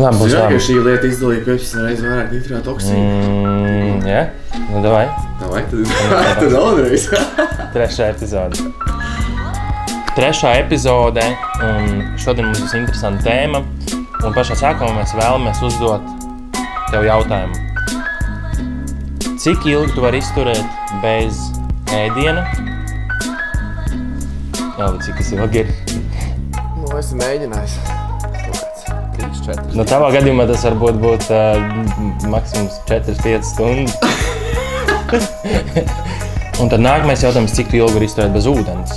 Labi, būs labi. šī lieta izdalīja 15 reizes vairāk nitrāta oksīdu. Mm, jā, nu davai. Vai tad, tad vēlreiz? Trešā epizode. Trešā epizode, un šodien mums būs interesanta tēma. Un pašā sākumā mēs vēlamies uzdot tev jautājumu. Cik ilgi tu vari izturēt bez ēdiena? Jā, bet cik tas ir? nu, es mēģināju. 3, 4. Nu, tavā gadījumā tas varbūt būtu uh, maksimums 4-5 stundas. un tad nākamais jautājums, cik ilgi vari izturēt bez ūdens?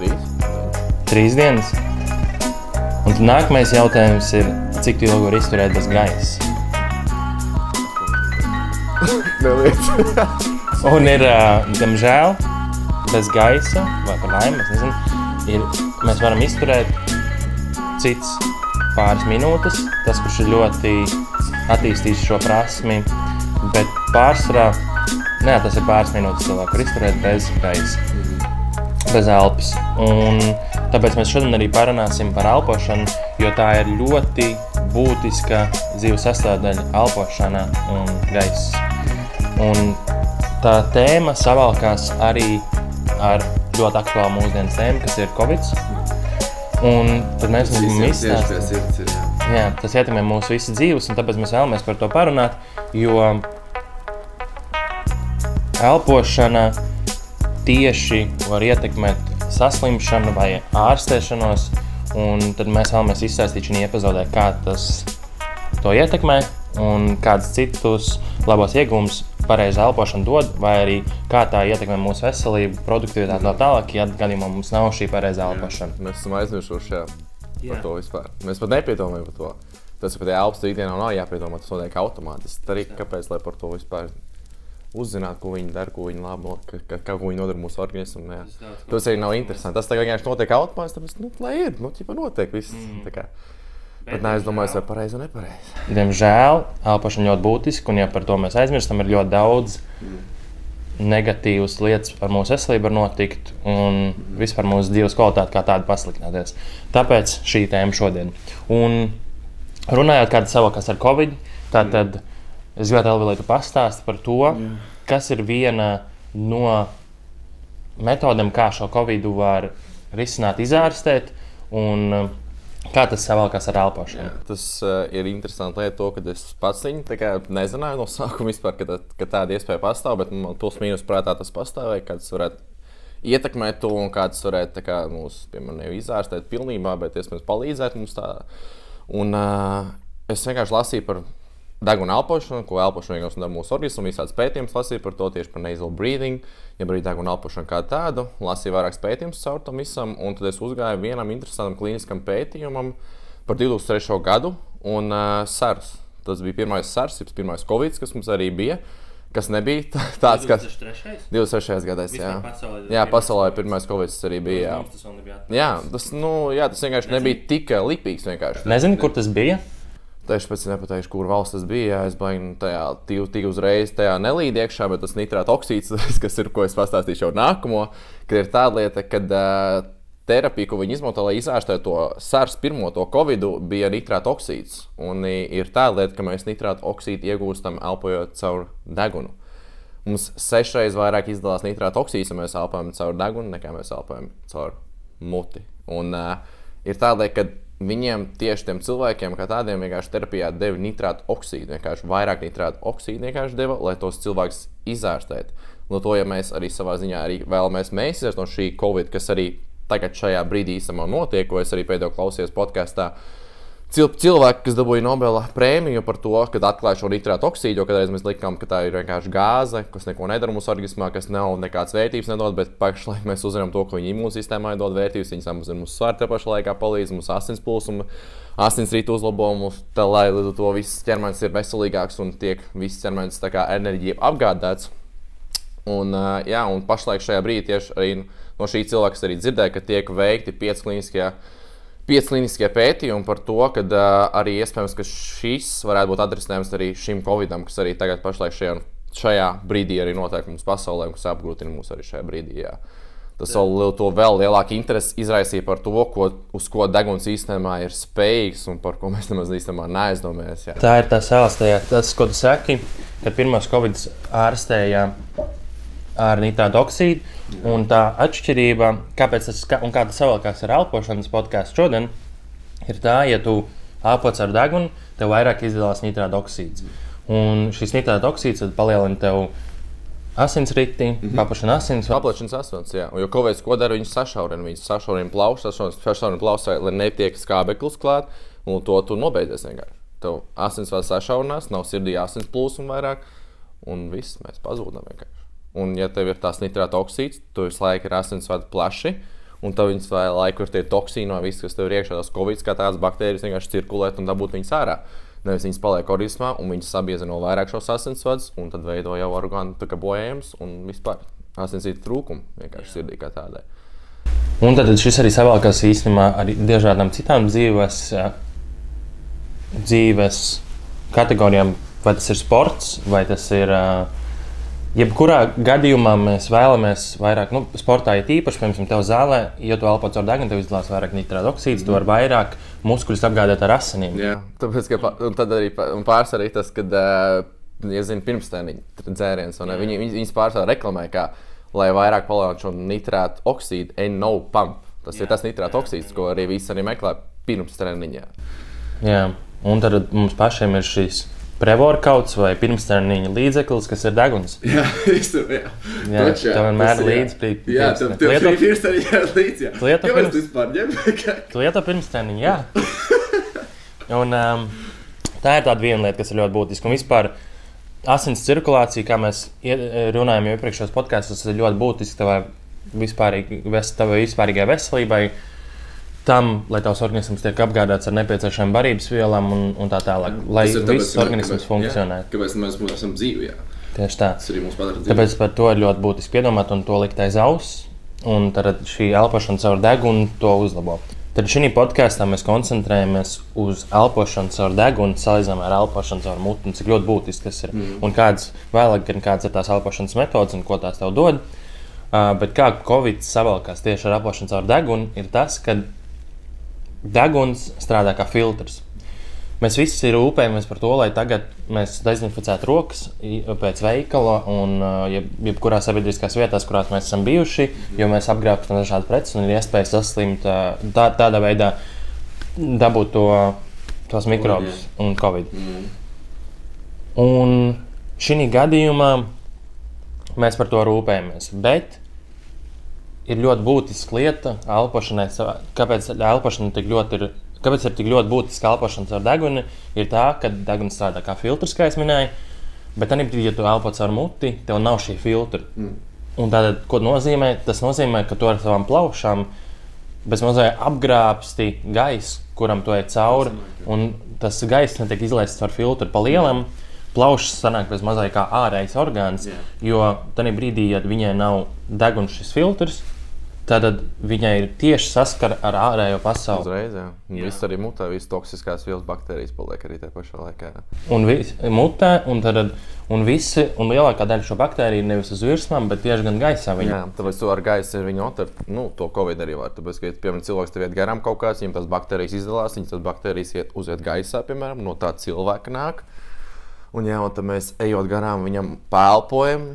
3. Trīs dienas. Un tad nākamais jautājums ir, cik ilgi vari izturēt bez gaisa? Un ir, ā, diemžēl, bez gaisa, vai par laimi, es nezinu, ir, mēs varam izturēt cits pāris minūtes. Tas, kurš ir ļoti attīstījis šo prasmi, bet pārsvarā, nē, tas ir pāris minūtes cilvēku, kur izturēt bez gaisa, bez elpas. Un tāpēc mēs šodien arī parunāsim par elpošanu, jo tā ir ļoti būtiska dzīves sastāvdaļa - elpošana un gaiss. Un tā tēma savalkās arī ar ļoti aktuālu mūsdienu tēmu, kas ir Covid. Un tad mēs sirds ir. jā. tas ietekmē mūsu visu dzīves, un tāpēc mēs vēlamies par to parunāt. Jo elpošana tieši var ietekmēt saslimšanu vai ārstēšanos. Un tad mēs vēlamies izstāstīt šajā epizodē, kā tas to ietekmē un kādus citus labos iegūmus pareiza elpošana dod, vai arī kā tā ietekmē mūsu veselību, produktivitāti tā tālāk, ja gadījumā mums nav šī pareizā elpošana. Mēs esam aizmirsuši jā, Jā. par to vispār. Mēs pat nepiedomājam par to. Tas pat elpas ikdienā nav jāpiedomā, tas notiek automātiski. Tad arī kāpēc, lai par to vispār uzzinātu, ko viņi dara, ko viņi labi, no- ka, ka, ka, ko viņi nodara mūsu organismam. jā. Tas arī nav interesanti. Tas tagad vienkārši notiek automātiski, tāpēc, nu, lai ir, nu, ķipa notiek viss. Mm. Bet nē, es domāju, vai pareizi vai nepareizi. Diemžēl elpošana ļoti būtiska, un ja par to mēs aizmirstam, ir ļoti daudz negatīvas lietas par mūsu veselību var notikt, un vispār mūsu dzīves kvalitāte kā tāda pasliktināties. Tāpēc šī tēma šodien. Un runājot kāda savākās ar Covid, tad es gribētu, Elvi, lai tu pastāsti par to, kas ir viena no metodēm, kā šo Covid var risināt, izārstēt, un kā tas savalkās ar elpošanu. Tas uh, ir interesanti lieta, to, ka es pats viņu kā nezināju no sākuma, vispār, ka, tā, ka tāda iespēja pastāv, bet man plus mīnus prātā tas pastāvēja, ka tas varētu ietekmēt to un kāds varētu tā kā, mūs, piemēram, nevis izārstēt pilnībā, bet iespējams palīdzēt mums tā. Un uh, es vienkārši lasīju par deguna elpošanu, ko elpošana vienkārši dara mūsu organismam. Visādas pētījumus lasīju par to tieši par nasal breathing, ja arī deguna elpošanu kā tādu. Lasīju vairākus pētījumus caur tam visam, un tad es uzgāju vienam interesantam klīniskam pētījumam par 2003. gadu un uh, SARS. Tas bija pirmais SARS, jeb pirmais Covid, kas mums arī bija. Kas nebija tā- tāds, kas 23. gadā. Jā, pasaulē jā pasaulē pirmais Covid arī bija. Jā. Jā, tas, nu, jā, tas vienkārši nebija tik lipīgs. Vienkārši. Nezinu, kur tas bija. Tieši pēc tam nepateikšu, kur valsts tas bija. Es nu, tajā tīk uzreiz tajā nelīd iekšā, bet tas nitrāta oksīds, kas ir, ko es pastāstīšu jau nākamo, kad ir tāda lieta, ka uh, terapija, ko viņi izmanto, lai izārstētu to SARS pirmo, to covid, bija nitrāta oksīds. Un ir tāda lieta, ka mēs nitrāta oksīdu iegūstam elpojot caur degunu. Mums sešreiz vairāk izdalās nitrāta oksīds, ja mēs elpojam caur degunu, nekā mēs elpojam caur muti. Un uh, ir tāda lieta, ka viņiem tieši tiem cilvēkiem, kā tādiem, vienkārši terapijā deva nitrāta oksīdu, vienkārši vairāk nitrāta oksīdu vienkārši deva, lai tos cilvēkus izārstētu. No to, ja mēs arī savā ziņā arī vēlamies izārstēt no šī covid, kas arī tagad šajā brīdī īstenībā notiek, ko es arī pēdējo klausījos podkāstā. Cil cilvēki, kas dabūja Nobela prēmiju par to, ka atklāja šo nitrātu oksīdu, jo kādreiz mēs likām, ka tā ir vienkārši gāze, kas neko nedara mūsu organismā, kas nav nekādas vērtības nedod, bet pašlaik mēs uzzinām to, ka viņa imūnsistēmai dod vērtības, viņa samazina mūsu pašā laikā palīdz mūsu asins plūsmu, asinsrītu uzlabojumu, tā lai līdz ar to viss ķermenis ir veselīgāks un tiek viss ķermenis enerģija apgādāts. Un, jā, un pašlaik šajā brīdī tieši no šī cilvēka arī dzirdēju, ka tiek veikti pieci klīniskie, pieci klīniskie pētījumi par to, ka uh, arī iespējams, ka šis varētu būt atrisinājums arī šim covidam, kas arī tagad pašlaik šajā, šajā brīdī arī notiek mums pasaulē, un kas apgrūtina mūs arī šajā brīdī. Jā. Tas vēl, vēl lielāku interesi izraisīja par to, ko, uz ko deguns īstenībā ir spējīgs un par ko mēs nemaz īstenībā neaizdomājamies. Tā ir tā sālastējā. Tas, ko tu saki, kad pirmos Covid ārstēja ar nitrātu oksīdu, un tā atšķirība, kāpēc tas un kā tas savalkās ar elpošanas podkāstu šodien, ir tā, ja tu elpo ar degunu, tev vairāk izdalās nitrāta oksīds. Un šis nitrāta oksīds palielina tev asinsriti, mm -hmm. paplašina asins. Paplašināts asins, jā. Jo ko veids, ko dara, viņš sašaurina. Viņš sašaurina plaušas, sašaurina plaušas, lai netiek skābeklis klāt, un to tu nobeidzies vienkārši. Tev asins vēl sašaurinās, nav sirdī asins plūsma vairāk, un viss mēs pazūdam vienkārši. Un, ja tev ir tās nitrāta oksīds, tu visu laiku ir asinsvadi plaši, un tev vēl laiku ir tie toksīni vai viss, kas tev ir iekšā, tas covid, kā tās baktērijas vienkārši cirkulēt un dabūt viņas ārā. Nevis viņas paliek organismā, un viņas sabiezina vēl vairāk šos asinsvadus, un tad veido jau orgānu bojājums un vispār asinsvadu trūkumu vienkārši sirdī kā tādai. Un tad šis arī savalkās īstenībā ar dažādām citām dzīves, dzīves kategorijām. Vai tas ir sports, vai tas ir. eh, Jebkurā gadījumā mēs vēlamies vairāk, nu, sportā ir īpaši, piemēram, tev zālē, ja tu elpo caur degunu, tev izdalās vairāk nitrāta oksīds, tu vari vairāk muskuļus apgādāt ar asinīm. Jā, tāpēc, ka un tad arī pārsvarā arī tas, ka, uh, ja zini, pirmstēniņa dzēriens, un uh, viņi, viņi, viņas pārsvarā reklamē, kā, lai vairāk palielinātu šo nitrātu oksīdu, NO pump. Tas jā, ir tas nitrāta oksīds, ko arī visi arī meklē pirms treniņa. Jā, un tad mums pašiem ir šis prevorkauts vai pirmsterniņa līdzeklis, kas ir deguns. Jā, īstenībā. Jā, Jā, Taču, tev vienmēr tas ir, jā. līdz pri- Jā, lieto- ir līdzi. jā. Kāpēc pirms- vispār ņem? Kā- Tu lieto pirmsterniņu, jā. Un, um, tā ir tāda viena lieta, kas ir ļoti būtiska. Un vispār asins cirkulācija, kā mēs runājām jau iepriekšējos podkāstos, ir ļoti ves- tavai vispārīgai veselībai. Tam, lai tavs organisms tiek apgādāts ar nepieciešamām barības vielām un, un tā tālāk, lai ir tāpēc, viss organisms kāpēc- funkcionē. jā, Kāpēc mēs esam dzīvi? Jā. Tieši tā. Tas arī mums padara. Tāpēc par to ir ļoti būtiski piedomāt un to likt aiz auss. Un tad šī elpošana caur degunu to uzlabo. Tad šī podkāstā mēs koncentrējamies uz elpošanu caur degunu, salīdzinām ar elpošanu caur muti, cik ļoti būtiski tas ir. Mm. Un kādas vēlāk, gan kādas ir tās elpošanas metodas un ko tās tev dod. Uh, bet kā Covid savalkās tieši ar elpošanu caur degunu, ir tas, ka deguns strādā kā filtrs. Mēs visi rūpējamies par to, lai tagad mēs dezinficētu rokas pēc veikala un jeb, jebkurā sabiedriskās vietās, kurās mēs esam bijuši, jo mēs apgrābstam dažādas preces un ir iespēja saslimt tā, tādā veidā, dabūt to, tos mikrobus un covid. Un šī gadījumā mēs par to rūpējamies. Bet ir ļoti būtiska lieta elpošanai. Kāpēc elpošana tik ļoti ir? Kāpēc ir tik ļoti būtiska elpošana ar deguni? Ir tā, ka deguns strādā kā filtrs, kā jau minēju, bet tad, ja tu elpo caur muti, tev nav šī filtra. Mm. Un tātad, ko nozīmē? Tas nozīmē, ka tu ar savām plaušām bezmazliet apgrābsti gaisu, kuram tu ej cauri, un tas gaiss netiek izlaists ar filtru pa lielam. Plaušas sanāk bez mazliet kā ārējais orgāns, Jā. jo tajā brīdī, ja viņai nav deguns šis filtrs, tad viņai ir tieši saskara ar ārējo pasauli. Uzreiz, jā. Un viss arī mutē, visas toksiskās vielas, baktērijas paliek arī tajā pašā laikā. jā. Un viss mutē, un, tad, un, visi, un lielākā daļa šo baktēriju nevis uz virsmām, bet tieši gan gaisā. Viņa. Jā, tāpēc tu ar gaisu viņu otrīt, nu, to covid arī var. Tāpēc, ka, piemēram, cilvēks tev iet garām kaut kāds, viņam tas baktērijas izdalās, viņas tas baktērijas iet uziet gaisā, piemēram, no tā cilvēka nāk. Un, jā, un tad mēs ejot garām, viņam pēlpojam.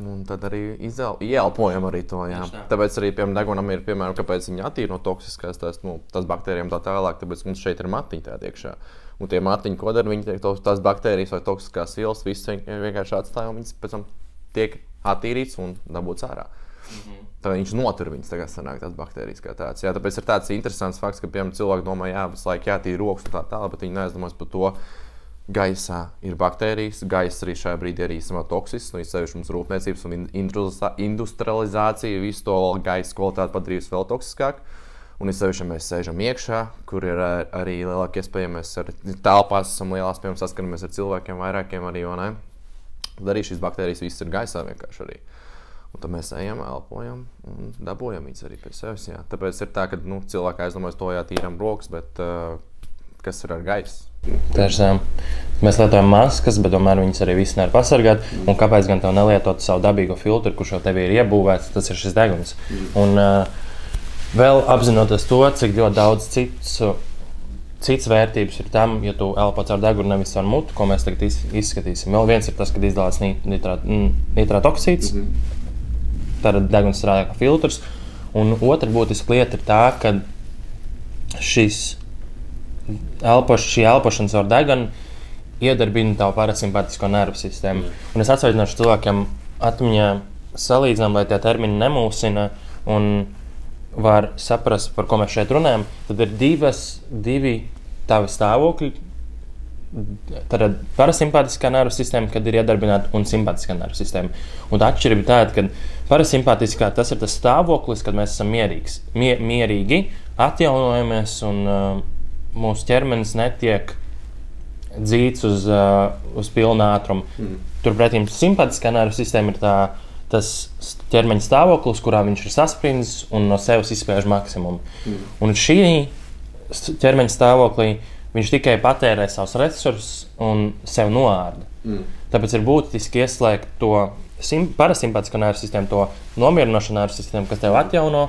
Un tad arī izel, ieelpojam arī to. Jā. Tāpēc arī piemēram, degunam ir, piemēram, kāpēc viņi attīra no toksiskās tās, nu, tās baktērijām tā tālāk. Tāpēc mums šeit ir matiņi tādā iekšā. Un tie matiņi, ko dara, viņi tiek tos- tās baktērijas vai toksiskās vielas, visas vien- vienkārši atstāja un viņas pēc tam tiek attīrītas un dabūtas ārā. Tad viņš notur viņas, tagad sanāk tās baktērijas kā tādas. Jā, tāpēc ir tāds interesants fakts, ka, piemēram, cilvēki domā, jā, visu laiku jātīra rokas un tā tālāk, bet viņi neaizdomās par to. Gaisā ir baktērijas, gaisa arī šajā brīdī ir īstenībā toksisks. Nu, Īpaši mums rūpniecības un industrializā- industrializācija visu to gaisa kvalitāti padarījusi vēl toksiskāku. Un es sevišķi mēs sēžam iekšā, kur ir ā, arī lielākie iespējas. Mēs ar telpās esam lielās, piemēram, saskaramies ar cilvēkiem, vairākiem arī. vai? Tad arī šīs baktērijas visas ir gaisā vienkārši arī. Un tad mēs ejam, elpojam un dabūjam viņas arī pie sevis. Jā. Tāpēc ir tā, ka nu, cilvēki aizdomājas to, ja tīram rokas, bet uh, kas ir ar gaisu. Tiešām. Mēs lietojam maskas, bet tomēr viņas arī viss nevar pasargāt. Un kāpēc gan tā nelietot savu dabīgo filtru, kurš jau tev ir iebūvēts, tas ir šis deguns. Un uh, vēl apzinoties to, cik ļoti daudz citus, citas vērtības ir tam, ja tu elpo caur degunu, nevis ar mutu, ko mēs tagad iz- izskatīsim. Vēl viens ir tas, kad izdalās ni- nitrāt- mm, nitrāta oksīds. Tad deguns strādā kā filtrs. Un otra būtiska lieta ir tā, ka šis elpoš, šī elpošana caur degunu iedarbina tavu parasimpātisko nervu sistēmu. Un es atsveicināšu cilvēkiem atmiņā salīdzinām, lai tie termini nemūsina un var saprast, par ko mēs šeit runājam. Tad ir divas, divi tavi stāvokļi. Tad ir parasimpātiskā nervu sistēma, kad ir iedarbināta un simpātiskā nervu sistēma. Un tā atšķirība ir tāda, ka parasimpātiskā tas ir tas stāvoklis, kad mēs esam mierīgs, mie, mierīgi, atjaunojamies un uh, mūsu ķermenis netiek dzīts uz, uh, uz pilnu ātrumu. Mm. Turpretī simpātiskā nervu sistēma ir tā, tas ķermeņa stāvoklis, kurā viņš ir saspringts un no sevis izspiež maksimumu. Mm. Un šī ķermeņa stāvoklī viņš tikai patērē savus resursus un sev noārda. Mm. Tāpēc ir būtiski ieslēgt to sim- parasimpātisko nervu sistēmu, to nomierinošo nervu sistēmu, kas tev atjauno.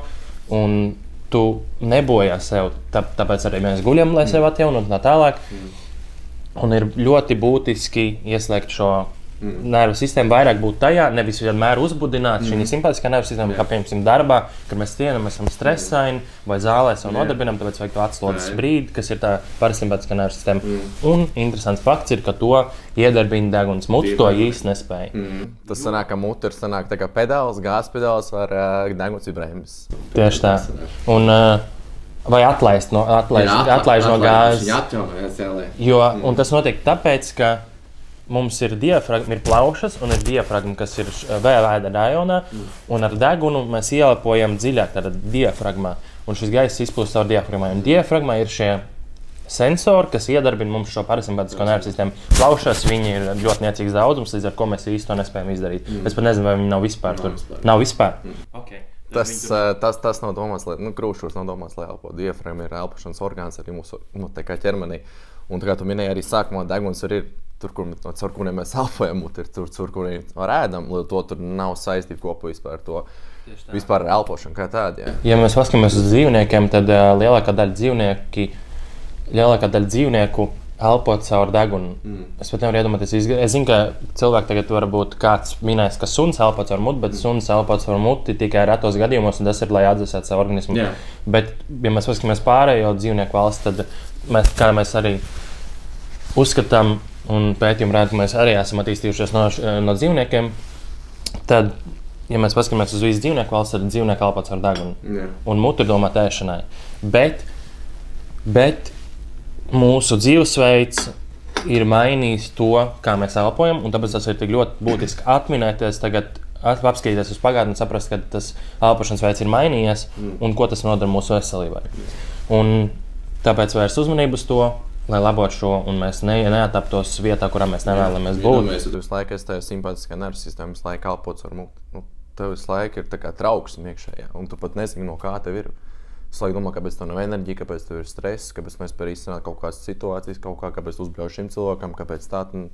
Un tu nebojā sev, tā, tāpēc arī mēs guļam, lai sevi atjaunotu un tā tālāk. Un ir ļoti būtiski ieslēgt šo mm. Nervu sistēmu, vairāk būt tajā, nevis vienmēr uzbudināt mm. šī simpātiskā nervu sistēma, kā piemēram darbā, kad mēs cienām, esam stresaini vai zālē savu nodarbinām, tāpēc vajag to atslodzes Jā. brīdi, kas ir tā parasimpātiskā nervu sistēma. Mm. Un interesants fakts ir, ka to iedarbina deguns. Mūsu to īsti nespēja. Mm. Tas sanāk, ka mutē ir sanāk, tā kā pedāls, gāzes pedāls vai uh, deguns ir brēmas. Tieši tā. Un, uh, vai atlaist no, atlaist, Jā, atlaist no gāzes. Viņa atjaunojās. Jo, un tas notiek tāpēc, ka mums ir diafragma, ir plaušas un ir diafragma, kas ir vēl vēda rajonā. Un ar degunu mēs ieelpojam dziļāk tādā diafragmā. Un šis gaiss izplūst caur diafragmai. Un diafragmā ir šie sensori, kas iedarbina mums šo parasimpātisko nervu sistēmu. Plaušas viņi ir ļoti niecīgs daudzums, līdz ar to mēs to nespējam izdarīt. Mm. Es pat nezinu, vai viņi nav vispār Nav tur. vispār. Nav vispār. Mm. Okay. Tas, uh, tas, tas nav domāts, lai nu, krūšos nav domāts, lai elpo. Diafragma ir elpošanas orgāns arī mūsu nu, ķermenī. Un tā kā tu minēji, arī sākumā deguns ir tur, kur, no, caur kuriem mēs elpojam, un tur, caur kuriem ēdam. Līdz ar to tur nav saistība kopā vispār ar to. Vispār ar elpošanu kā tādu. jā. Ja mēs paskatāmies uz dzīvniekiem, tad uh, lielākā daļa dzīvnieki, lielākā daļa dzīvnieku elpo caur degunu. Mm. Es pat nevaru iedomāties, es, es zinu, ka cilvēki tagad varbūt kāds minēs, ka suns elpo caur muti, bet suns elpo caur muti tikai retos gadījumos, un tas ir, lai atdzesētu savu organismu. Jā. Bet, ja mēs paskatāmies pārējo dzīvnieku valsts, tad mēs, kā mēs arī uzskatām, un pētījumi rāda, ka mēs arī esam attīstījušies no, no dzīvniekiem, tad, ja mēs paskatāmies uz visu dzīvnieku valsts, tad dzīvnieki elpo caur degunu Jā. un mutu ir domāta ēšanai. Bet, bet mūsu dzīvesveids ir mainījis to, kā mēs elpojam, un tāpēc tas ir tik ļoti būtiski atminēties. Tagad at- apskatīties uz pagātni saprast, ka tas elpošanas veids ir mainījies un ko tas nodara mūsu veselībai. Un tāpēc vērst uzmanību uz to, lai labotu šo, un mēs ne, neataptos vietā, kurā mēs nevēlamies būt. Iedomājies, Tu visu laiku tajā simpātiskā nervu sistēmā, visu laiku kalpots ar muti. Nu, tev visu laiku ir trauksme iekšējā, un tu pat nezini, no kā tev ir. Es laikam domāju, kāpēc tev nav enerģija, kāpēc tev ir stress, kāpēc mēs spējam izsākt kaut kādas situācijas, kaut kā, kāpēc tu uzbrauc šim cilvēkam, kāpēc tā, un,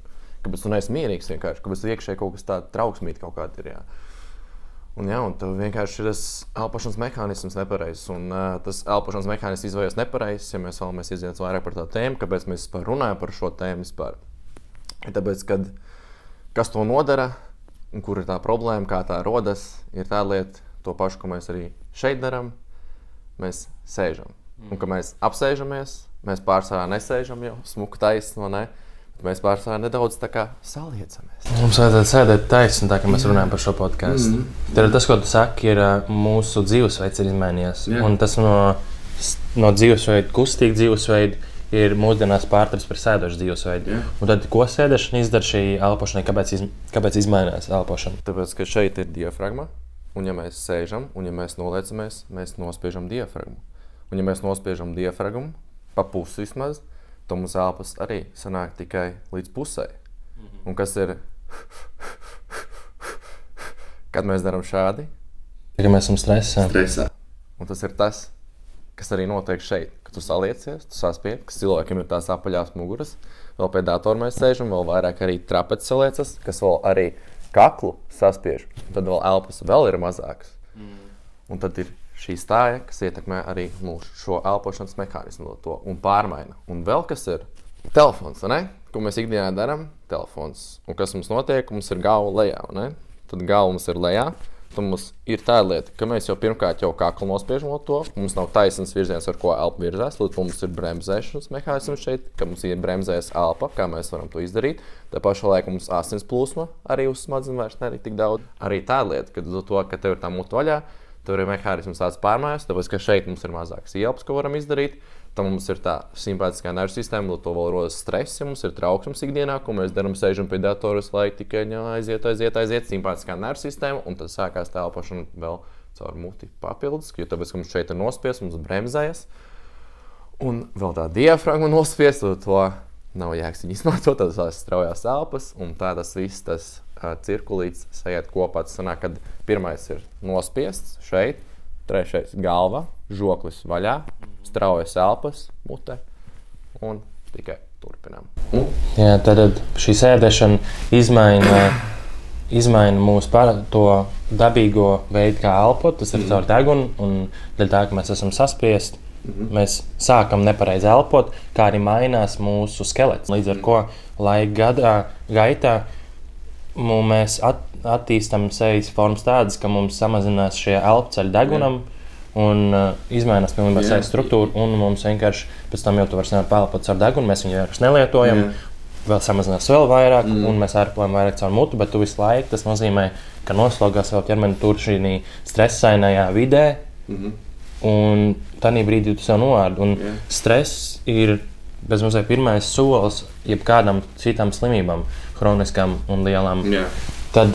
kāpēc tu neesi mierīgs vienkārši, kāpēc iekšēji kaut kas tāds trauksmīgi kaut kāda ir. Jā. Un, jā, un tev vienkārši ir tas elpošanas mehānisms nepareizs. Un uh, tas elpošanas mehānisms izvēlējies nepareizs, ja mēs vēlamies iziet vairāk par tā tēmu, kāpēc mēs vispār runājam par šo tēmu. Vispār. Tāpēc, kad kas to nodara un kur ir tā problēma, kā tā rodas, ir tā lieta, to pašu, ko mēs arī šeit darām. Mēs sēžam. Un, kad mēs apsēžamies, mēs pārsvarā nesēžam jau smuku taisnu, ne? Mēs pārsvarā nedaudz saliecamies. Mums vajadzētu sēdēt taisni, tā kā mēs runājam par šo podkāstu. Mm -hmm. Tad tas, ko tu saki, ir ā, mūsu dzīvesveids ir izmainījies. Jā. Un tas no, no dzīvesveida, kustīga dzīvesveida, ir mūsdienās pārtaps par sēdošu dzīvesveidu. Jā. Un tad, ko sēdešana izdara šī elpošanai, kāpēc, iz, kāpēc izmainās elpošana? Tāpēc, ka šeit ir diafragma, un ja mēs sēžam, un ja mēs noliecamies, mēs nospiežam diafragmu. Un ja mēs nospiežam diafragmu pa pusi vismaz, tad mums elpas arī sanāk tikai līdz pusē. Un kas ir? Kad mēs darām šādi, Kad mēs esam stresā. Stresā. un tas ir tas, kas arī notiek šeit. ka tu saliecies, tu saspied, ka cilvēkiem ir tās apaļās muguras. Vēl pie datora mēs sēžam, vēl vairāk arī trapeci saliecas, kas vēl arī kaklu saspiež. Tad vēl elpas vēl ir mazākas. Un tad ir šī stāja, kas ietekmē arī mūsu šo elpošanas mehānismu to un pārmaina. Un vēl kas ir telefons, ne? ko mēs ikdienā darām? Telefons. Un kas mums notiek? Mums ir galva lejā. ne? Tad galva mums ir lejā. Tad mums ir tā lieta, ka mēs jau pirmkārt jau kaklu nospiežam no to. Mums nav taisnīgs virziens, ar ko elpa virzās. Līdz mums ir bremzēšanas mehānisms šeit, ka mums ir bremzēs elpa, kā mēs varam to izdarīt. Tā pašā laikā mums asins plūsma arī uz smadzenēm vairs nav tik daudz. Arī tā lieta, ka, to, ka tev ir tā mutu vaļā, Tur ir mehānisms tāds pārmaiņas, tāpēc ka šeit mums ir mazāks ielas, ko varam izdarīt. Tam mums ir tā simpātiskā nervu sistēma, lai to vēl rodas stress, ja mums ir trauksmes ikdienā, ko mēs darām, sēžam pie datora, lai tikai ņā, aiziet, aiziet, aiziet, simpātiskā nervu sistēma, un tad sākās tā elpošana vēl caur muti papildus, jo tāpēc, ka mums šeit ir nospiests, mums bremzējas, un vēl tā diafragma nospiesta, to nav jēgas izmantot, tas straujās elpas, un tā tas viss tas cirkulīts sajiet kopā. Tas sanāk, kad pirmais ir nospiests šeit, trešais galva, žoklis vaļā, straujas elpas, mute un tikai turpinām. Jā, tad šī sēdešana izmaina, izmaina mūsu par to dabīgo veidu, kā elpot. Tas ir mm. caur degunu, un dēļ tā, ka mēs esam saspiesti. Mm -hmm. Mēs sākam nepareizi elpot, kā arī mainās mūsu skelets. Līdz ar to laika gadā, gaitā mēs at, attīstām sejas formas tādas, ka mums samazinās šie elpceļi degunam. Jā. Un uh, izmainās pilnībā sejas struktūra, un mums vienkārši pēc tam jau tur vairs nevar pelnīt caur degunu. Mēs viņu vairs nelietojam. Jā. Vēl samazinās vēl vairāk, mm. un mēs ārpojam vairāk caur mutu, bet tu visu laiku tas nozīmē, ka noslogā savu ķermeni tur šī stresainajā vidē. Mm -hmm. Un tādā brīdī tu sev noārdi. Un yeah. stress ir bezmazliet pirmais solis jebkādam citam slimībām kroniskām un lielām. Yeah. Tad,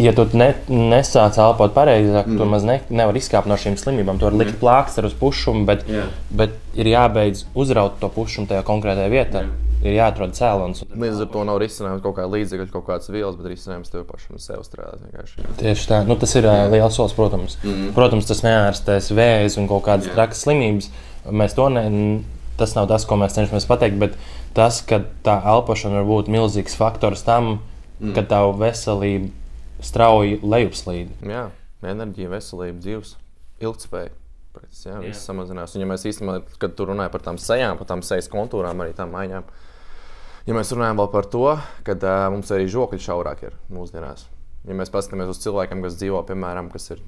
ja tu ne, nesāc elpot pareizāk, mm. tu maz ne, nevar izkāpt no šīm slimībām. Tu vari likt mm. plāksteri uz pušumu, bet, yeah. bet ir jābeidz uzraut to pušumu tajā konkrētajā vietā. Yeah. Ir jāatrod cēlonis. Līdz ar to nav risinājums kaut kāda līdzekļa, kaut kādas vielas, bet risinājums tev pašam sev strādāt. Vienkārši. Tieši tā. Nu, tas ir uh, liels solis, protams. Mm. Protams, tas neārstēs vēzi un kaut kādas trakas slimības. Mēs to ne, tas nav tas, ko mēs cenšamies pateikt. Bet tas, ka tā elpošana var būt milzīgs faktors tam, mm. ka tavu veselību strauji lejupslīd. Jā, enerģija, veselība, dzīves, ilgspēja. Pēc, jā, viss samazinās. Un, ja mēs īstenībā, kad tur runājam par tām sejām, par tām sejas kontūrām, arī tām maiņām, ja mēs runājam vēl par to, ka uh, mums arī žokļi šaurāk ir mūsdienās. Ja mēs paskatāmies uz cilvēkiem, kas dzīvo, piemēram, kas ir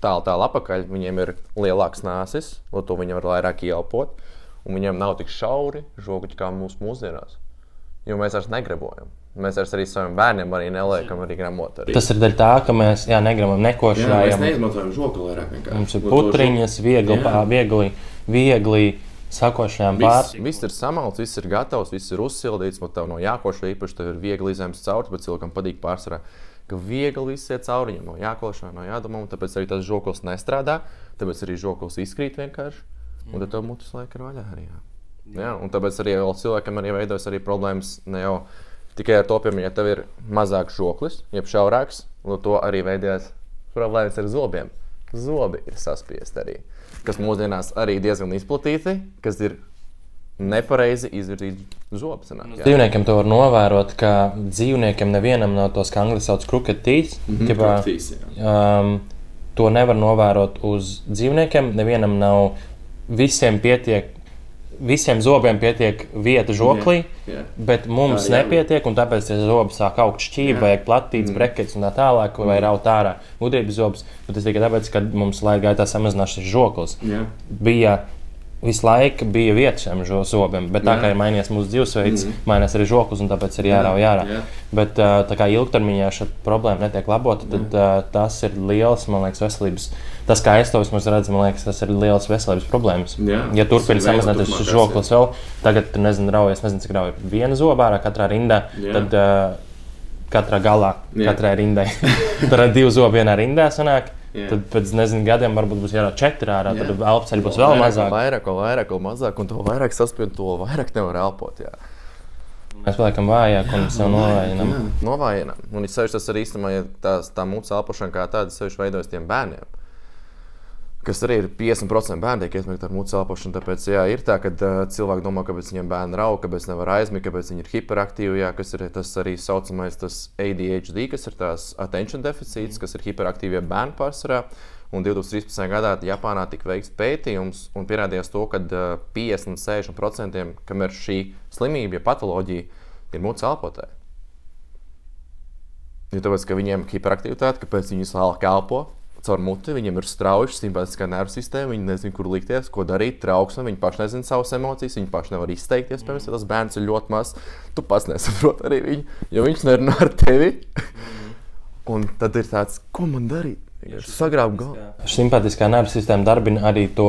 tālu, tālu apakaļ, viņiem ir lielāks nāsis, un to viņi var vairāk ielpot un viņiem nav tik šauri žoguļi kā mūsu mūsdienās. Jo mēs vairs negribojam. Mēs vairs arī saviem bērniem arī neliekam, arī grāmatā. Arī. Tas ir daļa tā, ka mēs jā, negribam neko šādu. Mēs neizmantojam žokli vairāk. Vienkārši. Mums ir putriņas, viegli, pā, viegli, viegli sakošajām pārspīlēm. Viss ir samalts, viss ir gatavs, viss ir uzsildīts. Man tev no jākoša īpaši tev ir viegli izēmt cauri, bet cilvēkam patīk pārsvarā. Ka viegli viss iet cauri viņam no jākošanā, no jādomā, un tāpēc arī tas žoklis nestrādā. Tāpēc arī žoklis izkrīt vienkārši. Un tad tev mutes laika ir vaļā arī. Jā. Jā, un tāpēc arī cilvēkam arī veidojas arī problēmas ne jau tikai ar to, piemēram, ja tev ir mazāks žoklis, jeb šaurāks, tad to arī veidojas problēmas ar zobiem. Zobi ir saspiesti arī, kas mūsdienās arī diezgan izplatīti, kas ir nepareizi izvirzīti zobi. Dzīvniekiem to var novērot, ka dzīvniekiem nevienam no tos, kā angļuiski sauc, kruketīs. Mm -hmm, um, to nevar novērot uz dzīvniekiem. Nevienam nav visiem pietiek. Visiem zobiem pietiek vieta žoklī, yeah, yeah. bet mums tā, jā, nepietiek. Tāpēc tie zobi sāk augt šķīvi, yeah. vajag platīts, mm. brekets un tā tālāk, mm. vai raut ārā gudrības zobus. Bet tas tikai tāpēc, ka mums laika gaitā samazinās šis žoklis. Yeah. Bija visu laiku bija vieta šiem zobiem, bet tā jā. kā ir mainījies mūsu dzīvesveids, mm. mainās arī žoklis, un tāpēc ir jārauj ārā. Jā. Bet tā kā ilgtermiņā šī problēma netiek labota, tad jā. tas ir liels, man liekas, veselības. Tas, kā es to vismaz redzu, man liekas, tas ir liels veselības problēmas. Jā. Ja turpina samazināties šis žoklis vēl, tagad, nezinu, raujas, nezinu, cik raujas viena zoba ārā katrā rindā. Jā. Tad, uh, Katrā galā, Jā. katrai rindai. Tur ir divi zobi vienā rindā. Sanāk. Jā. Tad pēc nezinu, gadiem varbūt būs jārāda četri ārā, jā. tad elpoceļi būs vēl mazāk. Vairāk, vairāk, mazāk, un to vairāk saspiedu, to vairāk nevar elpot. Jā. Mēs paliekam vājāk un sev novājinām. Novājinām. Un es sevišķi tas arī īstenībā, ja tā, tā mūsu elpošana kā tāda sevišķi veidojas tiem bērniem. Kas arī ir 50% bērnu tiek ietekmēti ar mutes elpošanu. Tāpēc jā, ir tā, ka uh, cilvēki domā, kāpēc viņiem bērni rauga, kāpēc nevar aizmigt, kāpēc viņi ir hiperaktīvi. Jā, kas ir tas arī saucamais tas ADHD, kas ir tās attention deficīts, kas ir hiperaktīvie bērni pārsvarā. Un 2013. gadā Japānā tika veikts pētījums un pierādījās to, ka uh, 50-60% kam ir šī slimība, ja patoloģija, ir mutes elpotāji. Jo tāpēc, ka viņiem ir hiperaktivitāte, kāpēc viņi sāla elpo caur muti, viņiem ir strauji simpātiskā nervu sistēma, viņi nezina, kur likties, ko darīt, trauksme, viņi paši nezina savas emocijas, viņi paši nevar izteikties. Piemēram, ja tas bērns ir ļoti mazs, tu pats nesaproti arī viņu, jo viņš nerunā ar tevi. Un tad ir tāds, ko man darīt? Viņš sagrāb galvu. Simpātiskā nervu sistēma darbina arī to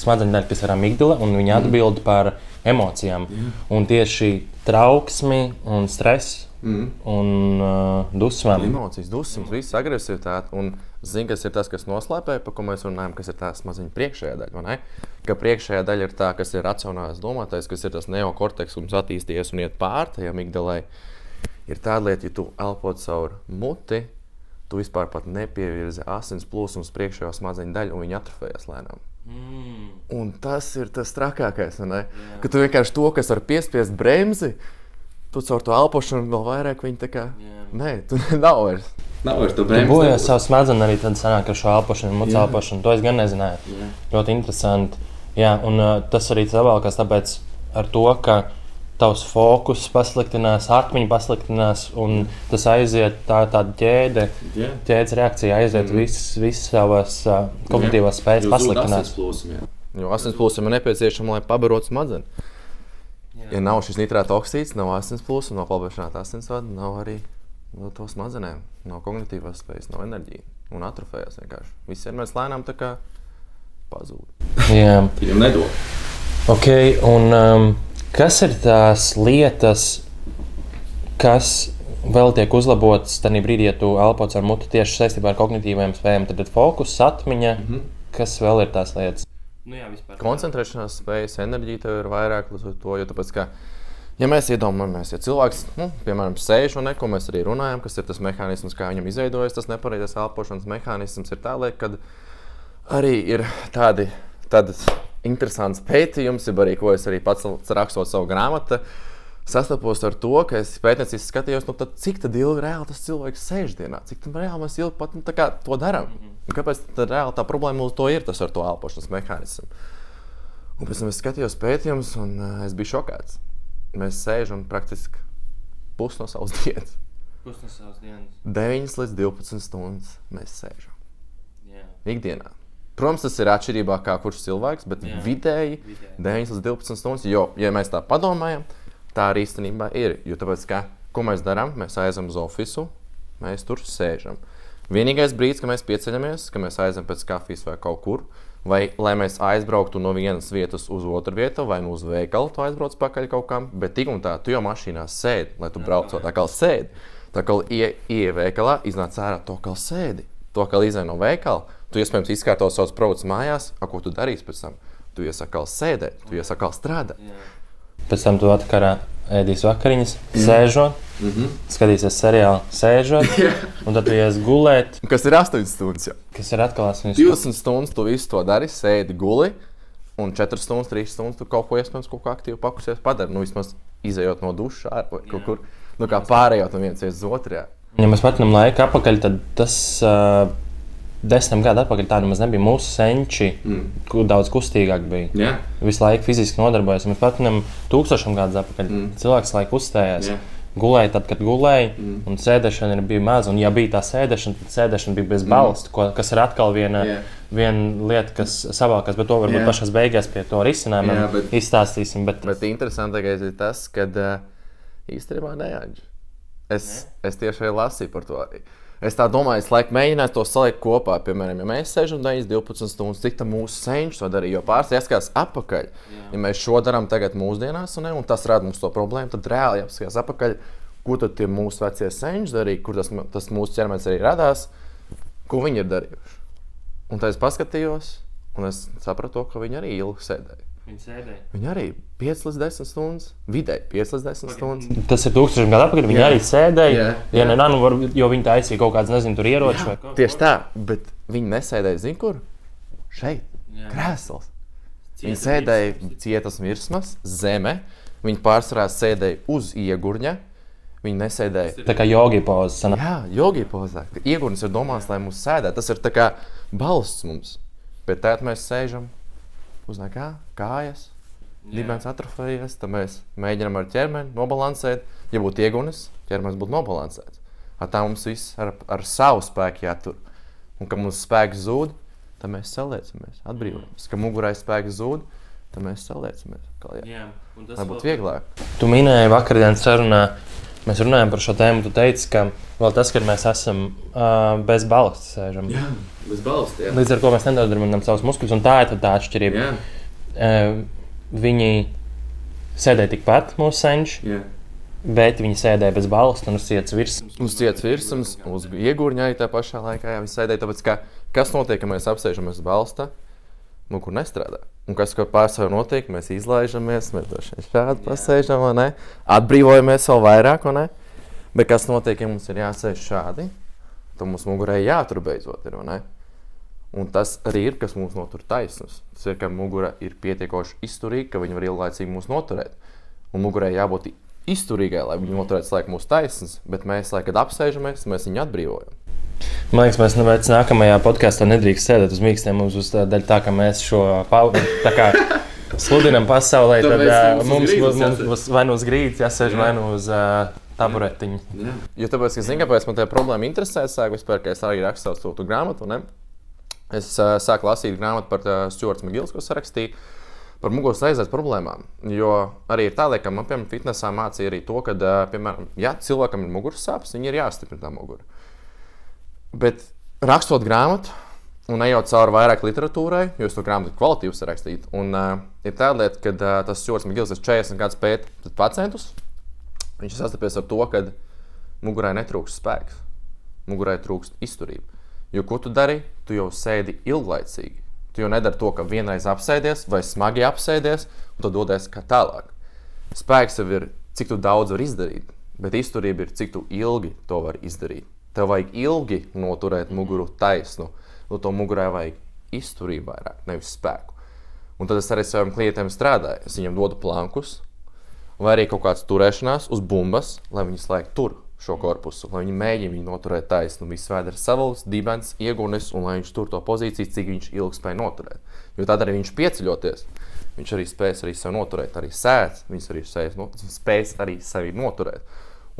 smadzeņu daļu, kas ir amigdala, un viņa atbild par emocijām. Un tieši trauksmi un stress Mm. un uh, dusmām. Emocijas, dusmas, viss agresivitāte. Un zini, kas ir tas, kas noslēpē, par ko mēs runājam, kas ir tā maziņa priekšējā daļa. vai ne? Ka priekšējā daļa ir tā, kas ir racionāls domātais, kas ir tas neokorteks, kas attīstījies un iet pāri tajā migdalai. Ir tāda lieta, ja tu elpo caur muti, tu vispār pat nepievirzi asins plūsmu uz priekšējo smadzeņu daļu, un viņi atrofējas lēnām. Mm. Un tas ir tas trakākais, vai ne? ka tu vienkārši to, kas var piespiest bremzi, tu caur to elpošanu vēl vairāk viņi tā kā. Jā. Nē, tu nav vairs. Nav vairs to Tu brīvību. bojā savu smadzenes arī tad sanāk ar šo elpošanu, mucu Jā. elpošanu. To es gan nezināju. Jā. Ļoti interesanti. Jā, un uh, tas arī savalkās tāpēc ar to, ka tavs fokus pasliktinās, atmiņa pasliktinās, un tas aiziet tā tāda ķēde, Jā. ķēdes reakcija aiziet, mm. visas vis savas uh, kognitīvās spējas Jo zūd pasliktinās. jā. Jo asins plūsma ir nepieciešama, lai pabarotu smadzenes. Ja nav šis nitrāta oksīds, nav asins plūsma, nav pabeigšanās asinsvada, nav arī no to smadzenēm, nav kognitīvās spējas, nav enerģija. Un atrofējas vienkārši. Visiem mēs lēnām tā kā pazūd. Jā. Viņam nedod. Ok, un um, kas ir tās lietas, kas vēl tiek uzlabotas tajā brīdī, ja tu elpo ar mutu tieši saistībā ar kognitīvajām spējām? Tad ir fokus, atmiņa, mm -hmm. kas vēl ir tās lietas? Nu, jā, vispār. Koncentrēšanās spējas, enerģija tev ir vairāk līdz to, jo tāpēc, ka, ja mēs iedomājamies, ja cilvēks, nu, piemēram, sēž un neko mēs arī runājam, kas ir tas mehānisms, kā viņam izveidojas, tas nepareizais elpošanas mehānisms ir tā, liek, kad arī ir tādi, tādas interesants pētījums, arī, ko es arī pats rakstot savu grāmatu, sastapos ar to, ka es pētnieciski skatījos, nu, tad, cik tad ilgi reāli tas cilvēks sēž dienā, cik tam reāli mēs ilgi pat nu, tā kā to darām. Un Kāpēc tad reāli tā problēma mums to ir, tas ar to elpošanas mehānismu? Un pēc tam es skatījos pētījumus, un uh, es biju šokēts. Mēs sēžam praktiski pusi no savas dienas. Pusnes savas dienas. 9 līdz 12 stundas mēs sēžam Jā. ikdienā. Protams, tas ir atšķirībā no kurš cilvēks, bet Jā. vidēji Vidēji. 9 līdz 12 stundas. Jo, ja mēs tā padomājam, tā arī īstenībā ir. Jo tāpēc, ka, ko mēs darām? Mēs aizjām uz oficiālu, mēs tur sēžam. Vienīgais brīdis, kad mēs pieceļamies, kad mēs aizjām pēc kafijas vai kaut kur, vai lai mēs aizbrauktu no vienas vietas uz otru vietu, vai nu uz veikalu, tu aizbrauc pakaļ kaut kam, bet tik un tā, tu jau mašīnā sēdi, lai tu brauc tā kā sēdi. Tā kā ie- ieej veikalā, iznāc ārā to kā sēdi. To kā izai no veikala, tu iespējams izkārto savus produktus mājās, a, ko tu darīsi pēc tam. Tu iesaki sēdēt, tu iesaki strādāt. Pēc tam tu atkarā ēdīsi vakariņas, sēžot, mm -hmm. skatīsies seriālu, sēžot, un tad ies gulēt, Kas ir 8 stundas? Jau? kas ir atkal 8 20 stundas tu visu to dari, sēdi guli, un 4 stundas, 3 stundas tu kaut ko iespējams kaut kā aktīvi pakusies padari. Nu, vismaz izējot no duša ārā vai kaut kur. Nu, kā pārējot no vienas uz otru. Ja mēs patinām laiku atpakaļ, tad tas uh, desmit gadu atpakaļ tā nemaz nebija. Mūsu senči mm. daudz kustīgāk bija. Jā. Visu laiku fiziski nodarbojas. Mēs patinām tūkstošiem gadus atpakaļ. Mm. Cilvēks laiku uzstājās. Jā. Gulēja tad, kad gulēja, mm. un sēdešana ir bija maza. Un, ja bija tā sēdešana, tad sēdešana bija bez balsta, mm. kas ir atkal viena, Jā. viena lieta, kas savākās. Bet to varbūt Jā. pašā beigās pie to risinājuma Jā, bet- izstāstīsim. Bet, Bet interesantākais ir tas, ka uh, īstenībā neatģi. Es, ne? es tieši arī lasīju par to. Arī. Es tā domāju, es laikam mēģināju to salikt kopā. Piemēram, ja mēs sēžam 9, 12 stundas, cik tā mūsu senčs to darīja. Jo pārsteigts jāskatās atpakaļ. Jā. Ja mēs šo darām tagad mūsdienās, un, ne, un tas rada mums to problēmu, tad reāli jāpaskatās atpakaļ, ko tad tie mūsu vecie senči darīja, kur tas, tas mūsu ķermenis arī radās, ko viņi ir darījuši. Un tad es paskatījos, un es sapratu, ka viņi arī ilgi sēdēja. Viņi sēdēja. Viņi arī 5 līdz 10 stundas, vidēji 5 līdz 10 stundas. Tas ir tūkstošiem gadu atpakaļ. Viņi Jā. arī sēdēja. Jā, Ja ne, nu, var, jo viņi taisīja kaut kādas, nezinu, tur ieroči vai ko. Tieši tā, bet viņi nesēdēja, zinu, kur šeit, krēsls. Viņi sēdēja cietas virsmas, zeme. Viņi pārsvarā sēdēja uz iegurņa. Viņi nesēdēja. Tā kā jogi sanāk. Jā, jogi pozā. Iegurnis ir domāts, lai mūs sēdētu. Tas ir tā kā balsts mums. Bet tā mēs sēžam uz nekā, kājas. Dibens atrofējies, tad mēs mēģinām ar ķermeni nobalansēt. Ja būtu iegunis, ķermenis būtu nobalansēts. Ar tā mums viss ar, ar savu spēku jātur. Un, kad mums spēks zūd, tad mēs saliecamies, atbrīvojamies. Kad mugurai spēks zūd, tad mēs saliecamies. Kā, jā. Lai būtu vieglāk. Tu minēji vakardienas sarunā, mēs runājām par šo tēmu. Tu teici, ka vēl tas, ka mēs esam uh, bez balsta sēžam. Jā, bez balsta. Jā. Līdz ar to mēs nedodam savus muskuļus, un tā ir tad tā atšķirība. Jā, Uh, viņi sēdēja tikpat mūsu senči, jā. bet viņi sēdēja bez balsta un uz cietas virsmas. Uz cietas virsmas, uz arī tā pašā laikā jā, viņi sēdēja. Tāpēc, ka, kas notiek, kad mēs apsēžamies uz balsta? Nu, kur nestrādā. Un kas kā pārsvarā notiek, mēs izlaižamies, mēs šādi pasēžam? Atbrīvojamies vēl vairāk? Bet kas notiek, ja mums ir jāsēž šādi? Tad mums mugurē jātur beidzot ir? Un tas arī ir, kas mūs notur taisnus. Tas ir, ka mugura ir pietiekoši izturīga, ka viņa var ilglaicīgi mūs noturēt. Un mugurai jābūt izturīgai, lai viņa noturētu slēgt mūsu taisnus, bet mēs, lai kad apsēžamies, mēs viņu atbrīvojam. Man liekas, mēs vairs nākamajā podkāstā nedrīkst sēdēt uz mīkstiem. Mums būs tā daļa, tā, ka mēs šo pau- tā kā sludinām pasaulē. Tad uh, mums uz mums, mums, mums vai nu uz grīdas jāsēž, Jā. vai nu uz uh, taburetiņa. jā. Jo tāpēc, ka, zinu, kāpēc man tā problēma interesē, es sāku vispār, ka es arī rakstu savu sūtu grāmatu. Ne? Es uh, sāku lasīt grāmatu par uh, Stuarts Magils, ko sarakstīja par muguras aizsardz problēmām. Jo arī ir tāda, ka man, piemēram, fitnesā mācīja arī to, ka, piemēram, ja cilvēkam ir muguras sāpes, viņi ir jāstiprina tā mugura. Bet rakstot grāmatu, un ejot cauri vairāk literatūrai, jo es to grāmatu kvalitīvi sarakstīju, un uh, ir tāda lieta, ka uh, tas Stuarts Magils ir 40 gadus pētījis pacientus. Viņš sastapies ar to, ka mugurai netrūkst spēks, mugurai trūkst izturība. Jo ko tu dari? Tu jau sēdi ilglaicīgi. Tu jau nedari to, ka vienreiz apsēdies vai smagi apsēdies, un tad dodies kā tālāk. Spēks jau ir, cik daudz vari izdarīt, bet izturība ir, cik ilgi to vari izdarīt. Tev vajag ilgi noturēt muguru taisnu, no to mugurai vajag izturību vairāk, nevis spēku. Un tad es arī saviem klientiem strādāju. Es viņiem dodu plankus, vai arī kaut kāds turēšanās uz bumbas, lai viņi slēgtu tur šo korpusu, lai viņi mēģina viņu noturēt taisnu. Viss vēders savalks, dibens, iegunis, un lai viņš tur to pozīciju, cik viņš ilgi spēj noturēt. Jo tad arī viņš pieceļoties, viņš arī spēs arī sevi noturēt, arī sēst, viņš arī spēs, no, spēs arī sevi noturēt.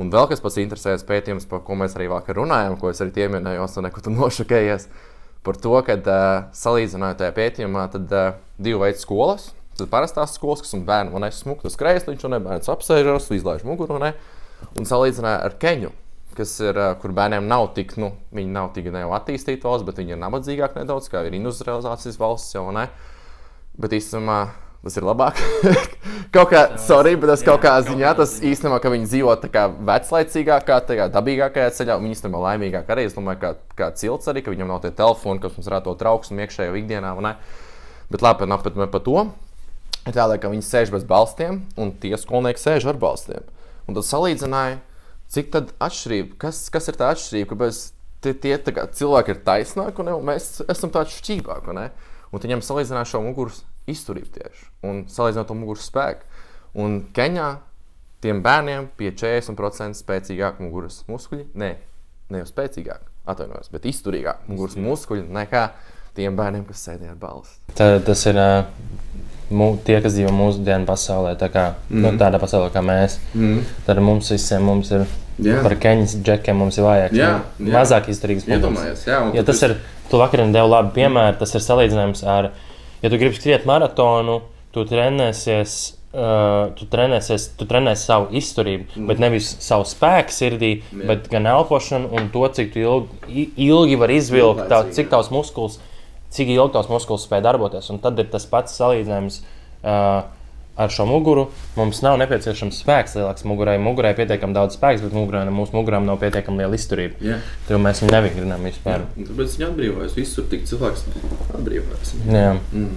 Un vēl kas pats interesants pētījums, par ko mēs arī vakar runājām, ko es arī pieminējos, un neko tu nošokējies. Par to, ka uh, salīdzinājot tajā pētījumā, tad uh, divi veidi skolas. Tad parastās skolas, kas ir bērnu un es smūgu uz krēsliņš, un bērns apsēžas, izlaiž muguru. Ne, un salīdzināja ar Keņu, kas ir, kur bērniem nav tik, nu, viņi nav tik jau attīstīti valsts, bet viņi ir nabadzīgāki nedaudz, kā ir industrializācijas valsts jau ne. Bet īstenībā tas ir labāk. kaut kā, sorry, bet tas kaut kā ziņā, tas īstenībā, ka viņi dzīvo tā kā veclaicīgākā, tā kā dabīgākajā ceļā, un viņi īstenībā laimīgāk arī, es domāju, kā, kā cilts arī, ka viņam nav tie telefoni, kas mums varētu to trauksmu iekšējo ikdienā, vai ne? Bet labi, pat par to. Ir tā, ka viņi sēž bez balstiem, un tie skolnieki sēž ar balstiem. Un tad salīdzināja, cik tad atšķirība, kas, kas ir tā atšķirība, kāpēc tie, tie kā, cilvēki ir taisnāki, un un mēs esam tādi šķīvāki. Un viņam salīdzināja šo muguras izturību tieši, un salīdzinot to muguras spēku. Un Keņā tiem bērniem bija 40% spēcīgāk muguras muskuļi. Nē, ne jau spēcīgāk, atvainojos, bet izturīgāk muguras muskuļi nekā tiem bērniem, kas sēdēja ar balstu. Tā, tas ir uh, mū, tie, kas dzīvo mūsdienu pasaulē, tā kā, mm. nu, tādā pasaulē kā mēs. Mm. Tad mums visiem mums ir Jā. par keņas džekiem, mums ir vajag Jā, nu, jā. mazāk izturīgs Iedomājies, jā, Ja tas ir, tu vakar devi labu piemēru, tas ir salīdzinājums ar, ja tu gribi skriet maratonu, tu trenēsies. Uh, tu trenēsies, tu trenēsi savu izturību, mm. bet nevis savu spēku sirdī, Jā. bet gan elpošanu un to, cik tu ilgi, ilgi vari izvilkt, tā, cik tavs muskulis, cik ilgi tavs muskulis spēj darboties. Un tad ir tas pats salīdzinājums uh, ar šo muguru. Mums nav nepieciešams spēks lielāks mugurai. Mugurai pietiekami daudz spēks, bet mugurai, mūsu mugurām nav pietiekami liela izturība. Jā. Jo mēs viņu nevingrinām vispār. Un Tāpēc viņi atbrīvojas. Visur tik cilvēks atbrīvojas. Jā. Mm.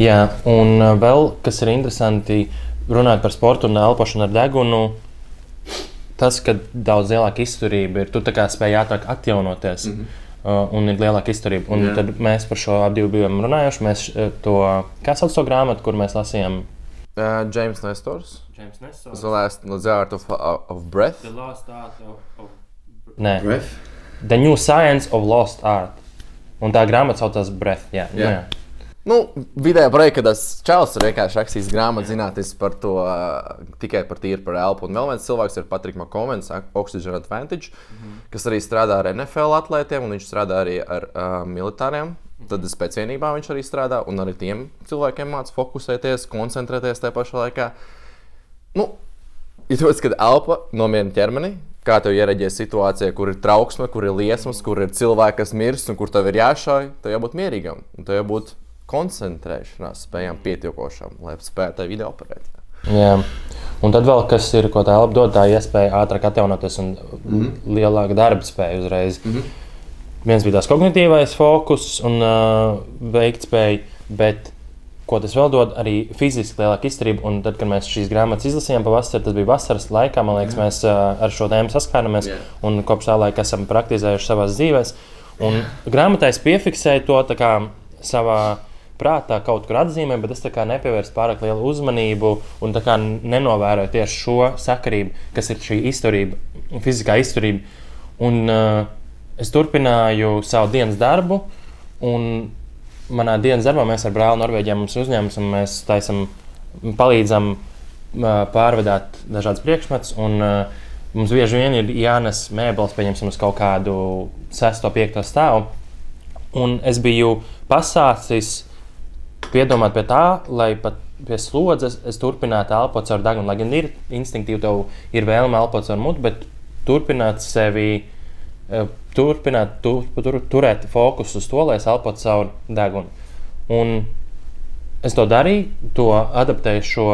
Jā, un vēl kas ir interesanti, runājot par sportu un elpošanu ar degunu, tas, ka daudz lielāka izturība ir, tu kā spēj ātrāk atjaunoties. Mm -hmm. Uh, un ir lielāka izturība. Un Jā. tad mēs par šo abi bijām runājuši. Mēs uh, to, kā sauc to grāmatu, kur mēs lasījām? Uh, James Nestors. James The Last the Art of, of Breath. Nē, Ref? The New Science of Lost Art. Un tā grāmata saucās Breath. Jā, Jā. jā. Nu, vidēji brīdī, kad tas čels vienkārši rakstījis grāmatu zinātnīs par to, uh, tikai par tīru par elpu. Un vēl viens cilvēks ir Patriks Makovens, Oxygen Advantage, mm -hmm. kas arī strādā ar NFL atlētiem, un viņš strādā arī ar uh, militāriem. Tad spēcīgā viņš arī strādā, un arī tiem cilvēkiem mācās fokusēties, koncentrēties tajā pašā laikā. Nu, ir tas, kad elpa nomierina ķermeni. Kā tev ierēģēs situācijā, kur ir trauksme, kur ir liesmas, kur ir cilvēki, kas mirst un kur tev ir jāšauj, tev jābūt mierīgam un tev jābūt koncentrēšanās spējām pietiekošam, lai spētu tajā video operēt. Jā. Un tad vēl kas ir, ko tā elpa dod, tā iespēja ātrāk atjaunoties un mm -hmm. lielāka darba spēja uzreiz. Mm -hmm. Viens bija tas kognitīvais fokus un uh, veiktspēja, bet ko tas vēl dod, arī fiziski lielāka izturība. Un tad, kad mēs šīs grāmatas izlasījām pavasarī, tas bija vasaras laikā, man liekas, mēs uh, ar šo tēmu saskārāmies Jā. un kopš tā laika esam praktizējuši savā dzīvēm. Un grāmatā es piefiksēju to savā prātā kaut kur atzīmē, bet es nepievērsu pārāk lielu uzmanību un nenovēroju tieši šo sakarību, kas ir šī izturība, fiziskā izturība. Un, uh, es turpināju savu dienas darbu, un manā dienas darbā mēs ar brāli Norvēģijā mums ir uzņēmums, un mēs taisam, palīdzam uh, pārvadāt dažādas priekšmetus. Un, uh, mums bieži vien ir jānes mēbeles, pieņemsim, uz kaut kādu 6. un 5. stāvu. Un es biju pasācis piedomāt pie tā, lai pat pie slodzes es turpinātu elpot caur degunu. Lai gan ir instinktīvi, tev ir vēlme elpot caur mutu, bet turpināt sevi, eh, turpināt tu, tur, turēt fokusu uz to, lai es elpotu caur degunu. Un es to darīju, to adaptēju šo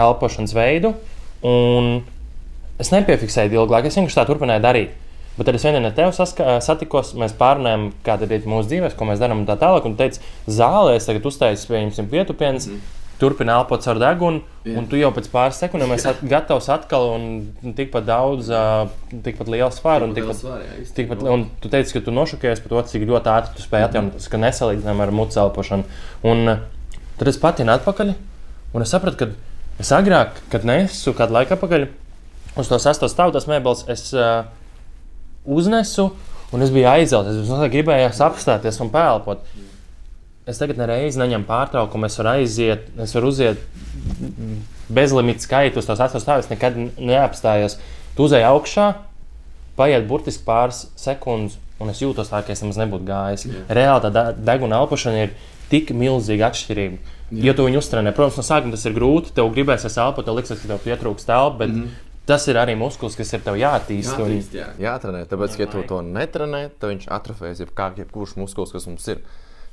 elpošanas veidu, un es nepiefiksēju laiku. Es vienkārši tā turpināju darīt. Bet tad es vienā ar tevi saska- satikos, mēs pārunājām, kāda ir mūsu dzīve, ko mēs darām un tā tālāk. Un tu teici, zālē es tagad uztaisīju, pieņemsim, pietupienas, mm. turpini elpot caur degunu, Jā. un tu jau pēc pāris sekundēm esi at- gatavs atkal un tikpat daudz, ā, tikpat liels svāru un tikpat Tikpat, un tu teici, ka tu nošokējies par to, cik ļoti ātri tu spēj atjaunoties, ka nesalīdzinām ar mucu elpošanu. Un uh, tad es patienu atpakaļ, un es sapratu, ka es agrāk, kad nesu kādu laiku atpakaļ uz to sastāvu stāvu, tas mēbeles es uh, uznesu, un es biju aizcelts. Es gribēju apstāties un pēlpot. Es tagad nereizi neņemu pārtraukumu, es varu aiziet, es varu uziet bezlimitu skaitu uz tos astoņus stāvus, nekad neapstājos. Tu uzēji augšā, paiet burtiski pāris sekundes, un es jūtos tā, ka es nemaz nebūtu gājis. Reāli tā de- deguna elpošana ir tik milzīga atšķirība. Ja tu viņu uztrenē, protams, no sākuma tas ir grūti, tev gribēsies elpot, tev liksies, ka tev pietrūkst telpa, bet mm -hmm. Tas ir arī muskulis, kas ir tev jāattīst. Jātīst, jā. Jātrenē, tāpēc, ja tu to netrenē, tad viņš atrofējas jebkā, jebkurš muskulis, kas mums ir.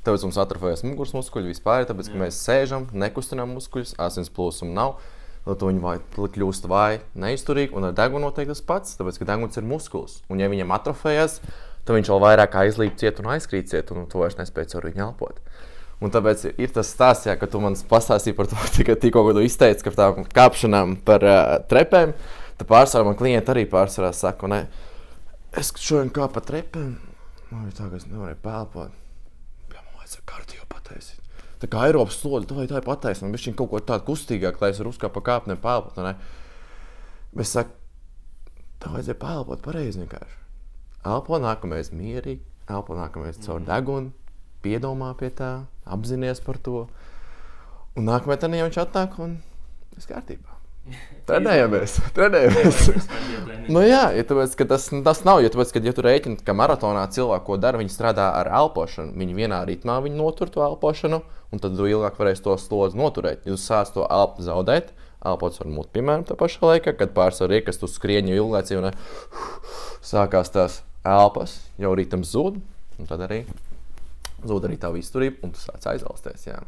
Tāpēc mums atrofējas muguras muskuļi vispār, tāpēc, ka mēs sēžam, nekustinām muskuļus, asins plūsuma nav. Tad viņi vai, kļūst vai neizturīgi, un ar degunu notiek tas pats, tāpēc, ka deguns ir muskulis. Un, ja viņam atrofējas, tad viņš vēl vairāk aizlīp ciet un aizkrīt ciet, un to vairs nespēj caur viņu elpot. Un tāpēc ir tas stāsts, jā, ka tu man pastāstīji par to, tikai tikko, kad tu izteici, ka par tām kāpšanām par uh, trepēm. Tad pārsvarā man klienti arī pārsvarā saka, ne, es šodien kāpu pa trepēm, man ir tā, ka es nevarēju pelpot. Jā, man vajadzēja kārtīgi pataisīt. Tā kā Eiropas slodze, tā ir pataisnība, viņš ir kaut ko tādu kustīgāku, lai es varu uzkāpt pa kāpnēm, pelpot. Bet es saku, tā vajadzēja pelpot pareizi vienkārši. Elpo nākamais mierīgi, elpo nākamais caur degunu, piedomā pie tā, apzināties par to. Un nākamajā dienā viņš atnāk un viss kārtībā. Trenējamies, trenējamies. nu, jā, ja tāpēc, tas, tas nav. Jo, tāpēc, ka, ja tu rēķini, ka maratonā cilvēki, ko dara, viņi strādā ar elpošanu. Viņi vienā ritmā viņi notur to elpošanu, un tad ilgāk varēsi to slodzi noturēt. Tu sāc to elpu zaudēt, elpots var būt piemēram tā pašā laikā, kad pārsvarā iekas tu skrieni jau ilgāk, un sākās tās elpas, jau ritms zūd, un tad arī zūd arī tā izturība, un tu sāc aizvalsties. Jā.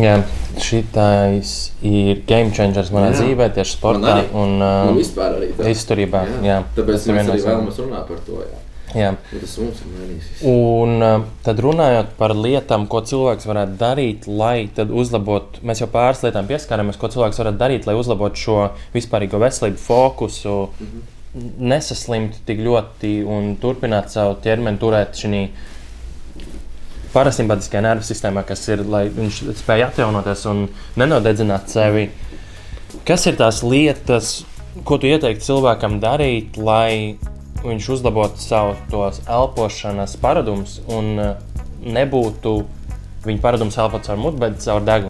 Jā, šitais ir game changers manā Jā. dzīvē, tieši sportā un uh, vispār arī tā. izturībā. Jā, Tāpēc Tas ir mēs arī vēlamies runāt par to. Jā. Jā. Tas mums ir mainījies. Un uh, tad runājot par lietām, ko cilvēks varētu darīt, lai tad uzlabotu, mēs jau pāris lietām pieskārāmies, ko cilvēks varētu darīt, lai uzlabotu šo vispārīgo veselību, fokusu, mm -hmm. nesaslimtu tik ļoti un turpinātu savu ķermeni turēt šajā parasimpātiskajā nervu sistēmā, kas ir, lai viņš spēj atjaunoties un nenodedzināt sevi. Kas ir tās lietas, ko tu ieteiktu cilvēkam darīt, lai viņš uzlabotu savu tos elpošanas paradumus un eh, nebūtu viņa paradums elpot caur mutu, bet caur degunu?